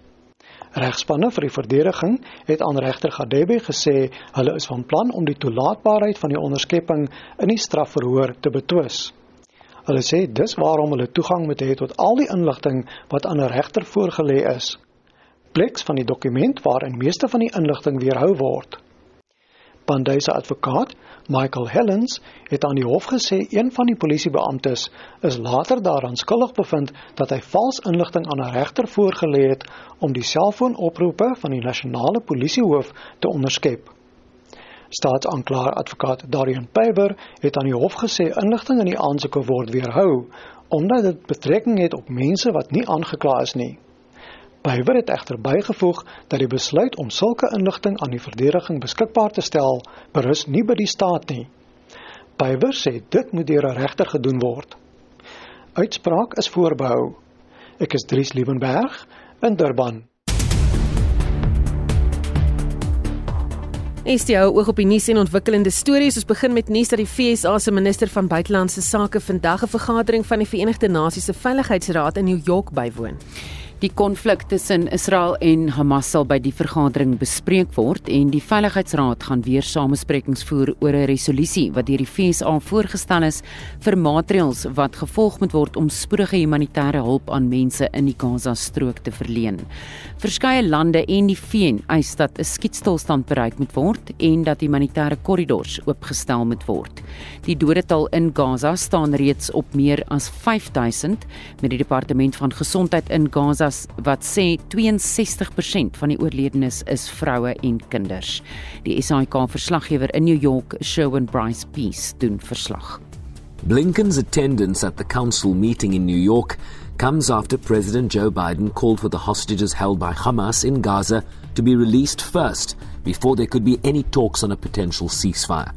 Regspanne vir die verdediging het aan regter Gadebe gesê hulle is van plan om die toelaatbaarheid van die onderskepping in die strafverhoor te betwis. Hulle sê dis waarom hulle toegang moet hê tot al die inligting wat aan 'n regter voorgelê is. Pleks van die dokument waarin meeste van die inligting weerhou word. Pandey se advokaat, Michael Helens, het aan die hof gesê een van die polisiebeamptes is later daaraan skuldig bevind dat hy vals inligting aan 'n regter voorgelê het om die selfoonoproepe van die nasionale polisiehoof te onderskep. Staatsaanklaer advokaat Darian Pyber het aan die hof gesê inligting in die aansoeke word weerhou omdat dit betrekking het op mense wat nie aangekla is nie. Bywer het egter bygevoeg dat die besluit om sulke inligting aan die verdediging beskikbaar te stel berus nie by die staat nie. Bywer sê dit moet deur 'n regter gedoen word. Uitspraak is voorbehou. Ek is Dries Liebenberg in Durban. Is jy oog op die nuus en ontwikkelende stories? Ons begin met nuus dat die FSA se minister van buitelandse sake vandag 'n vergadering van die Verenigde Nasies se Veiligheidsraad in New York bywoon. Die konflik tussen Israel en Hamas sal by die vergadering bespreek word en die Veiligheidsraad gaan weer samesprekings voer oor 'n resolusie wat deur die VSA voorgestel is vir maatreëls wat gevolg moet word om spoedige humanitêre hulp aan mense in die Gaza-strook te verleen. Verskeie lande en die VN eis dat 'n skietstilstand bereik moet word en dat humanitêre korridors oopgestel moet word. Die dodetal in Gaza staan reeds op meer as 5000 met die departement van gesondheid in Gaza was wat sê 62% van die oorledenes is vroue en kinders. Die SAK verslaggewer in New York, Sherwin Bryce Peace, doen verslag. Blinken's attendance at the council meeting in New York comes after President Joe Biden called for the hostages held by Hamas in Gaza to be released first before there could be any talks on a potential ceasefire.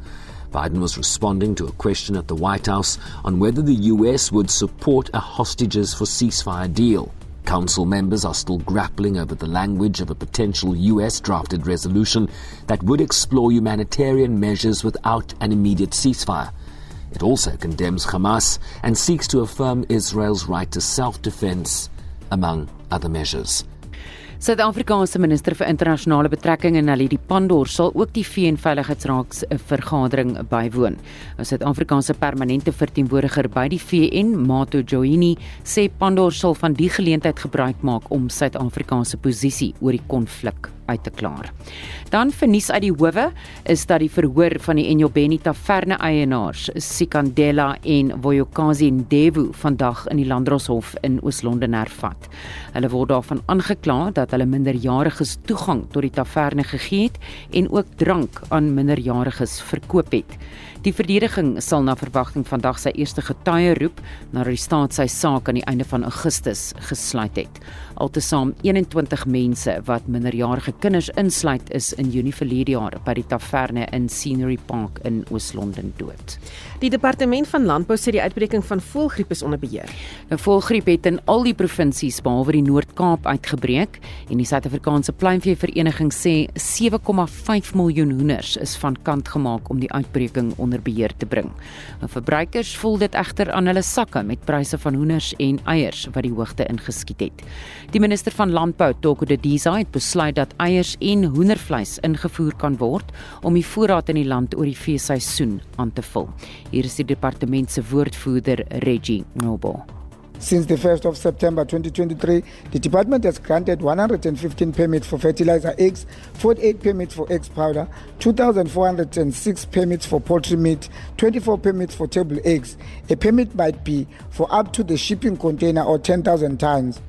Biden was responding to a question at the White House on whether the US would support a hostages for ceasefire deal. Council members are still grappling over the language of a potential US drafted resolution that would explore humanitarian measures without an immediate ceasefire. It also condemns Hamas and seeks to affirm Israel's right to self defense, among other measures. Suid-Afrikaanse minister vir internasionale betrekkinge Naledi Pandor sal ook die VN-veiligheidsraad se vergadering bywoon. 'n Suid-Afrikaanse permanente verteenwoordiger by die VN, Mato Joini, sê Pandor sal van die geleentheid gebruik maak om Suid-Afrika se posisie oor die konflik uit te klaar. Dan vernuis uit die howe is dat die verhoor van die Enyobeni Taverne eienaars Sikandela en Voyokazi Ndevu vandag in die Landdroshof in Oos-London hervat. Hulle word daarvan aangekla dat hulle minderjariges toegang tot die taverne gegee het en ook drank aan minderjariges verkoop het. Die verdediging sal na verwagting vandag sy eerste getuie roep nadat die staat sy saak aan die einde van Augustus gesluit het. Altesaam 21 mense wat minderjarige kinders insluit is in Junie verlede jaar by die taverne in Scenery Park in Oos-London dood. Die departement van landbou sê die uitbreking van voëlgriep is onder beheer. Nou voëlgriep het in al die provinsies behalwe die Noord-Kaap uitgebreek en die Suid-Afrikaanse Pluimvee Vereniging sê 7,5 miljoen hoenders is van kant gemaak om die uitbreking onder beheer te bring. Nou verbruikers voel dit egter aan hulle sakke met pryse van hoenders en eiers wat die hoogte ingeskiet het. Die minister van Landbou, Toko Didiza, het besluit dat eiers en hoendervleis ingevoer kan word om die voorraad in die land oor die feesseisoen aan te vul. Hier is die departement se woordvoerder, Reggie Nobo. Since the 1st of September 2023, the department has granted 115 permits for fertilizer eggs, 48 permits for eggs powder, 2,406 permits for poultry meat, 24 permits for table eggs. A permit might be for up to the shipping container or 10,000 tons.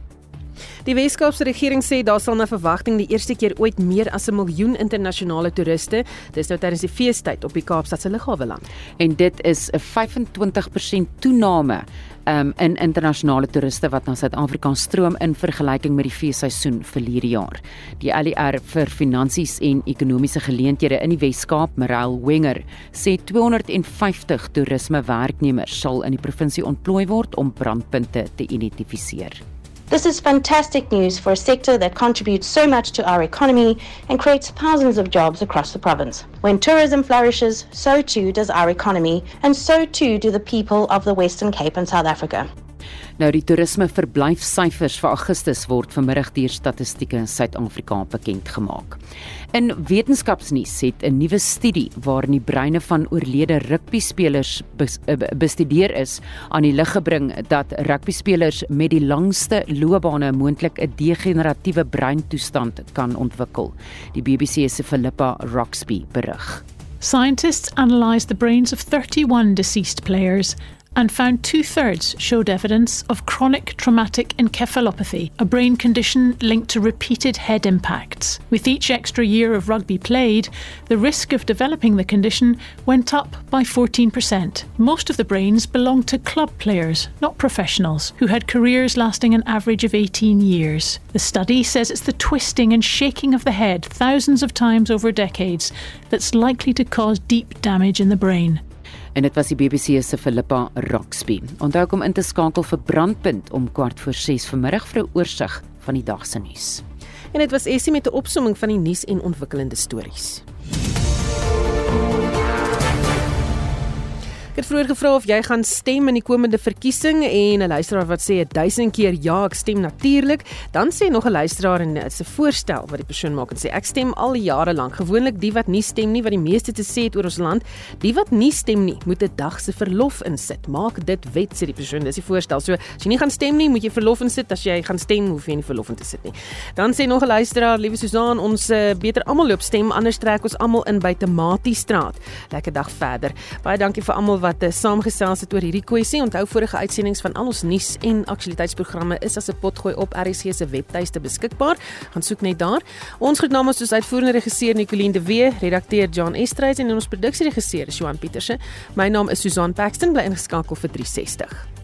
Die Weskaapse regering sê daar sal na verwagting die eerste keer ooit meer as 'n miljoen internasionale toeriste, dis nou tydens die feestyd op die Kaapstadse lughawe land. En dit is 'n 25% toename um, in internasionale toeriste wat na Suid-Afrika stroom in vergelyking met die feesseisoen verlede jaar. Die ALR vir Finansies en Ekonomiese Geleenthede in die Wes-Kaap, Merel Wenger, sê 250 toerisme werknemers sal in die provinsie ontplooi word om brandpunte te identifiseer. This is fantastic news for a sector that contributes so much to our economy and creates thousands of jobs across the province. When tourism flourishes, so too does our economy, and so too do the people of the Western Cape and South Africa. Nou die toerisme verblyfsyfers vir Augustus word vanmiddag deur Statistieke Suid-Afrika bekend gemaak. In wetenskapsnuus het 'n nuwe studie waarin die breine van oorlede rugbyspelers bestudeer is aan die lig gebring dat rugbyspelers met die langste loopbane moontlik 'n degeneratiewe breintoestand kan ontwikkel. Die BBC se Philippa Roxby berig. Scientists analysed the brains of 31 deceased players and found two thirds showed evidence of chronic traumatic encephalopathy, a brain condition linked to repeated head impacts. With each extra year of rugby played, the risk of developing the condition went up by 14%. Most of the brains belonged to club players, not professionals, who had careers lasting an average of 18 years. The study says it's the twisting and shaking of the head thousands of times over decades that's likely to cause deep damage in the brain. En dit was die BBC se Philippa Roxby. Onthou om in te skakel vir Brandpunt om kwart voor 6 vanmiddag vir 'n oorsig van die dag se nuus. En dit was Essie met 'n opsomming van die nuus en ontwikkelende stories. Ek het vroeër gevra of jy gaan stem in die komende verkiesing en 'n luisteraar wat sê 1000 keer ja, ek stem natuurlik. Dan sê nog 'n luisteraar en dit's 'n voorstel wat die persoon maak en sê ek stem al jare lank. Gewoonlik die wat nie stem nie wat die meeste te sê het oor ons land, die wat nie stem nie, moet 'n dag se verlof insit. Maak dit wet sê die persoon. Dis die voorstel. So as jy nie gaan stem nie, moet jy verlof insit. As jy gaan stem, hoef jy nie verlof in te sit nie. Dan sê nog 'n luisteraar, liewe Susan, ons uh, beter almal loop stem anders trek ons almal in by Tomatiestraat. Lekker dag verder. Baie dankie vir almal wat uh, saamgesels het oor hierdie kwessie. Onthou vorige uitsendings van al ons nuus en aktualiteitsprogramme is as 'n potgooi op RC se webtuiste beskikbaar. Gaan soek net daar. Ons groet namens soos uitvoerende regisseur Nicoline de Wee, redakteur John Estreys en ons produksieregisseur Johan Pieterse. My naam is Susan Paxton bly ingeskakel vir 360.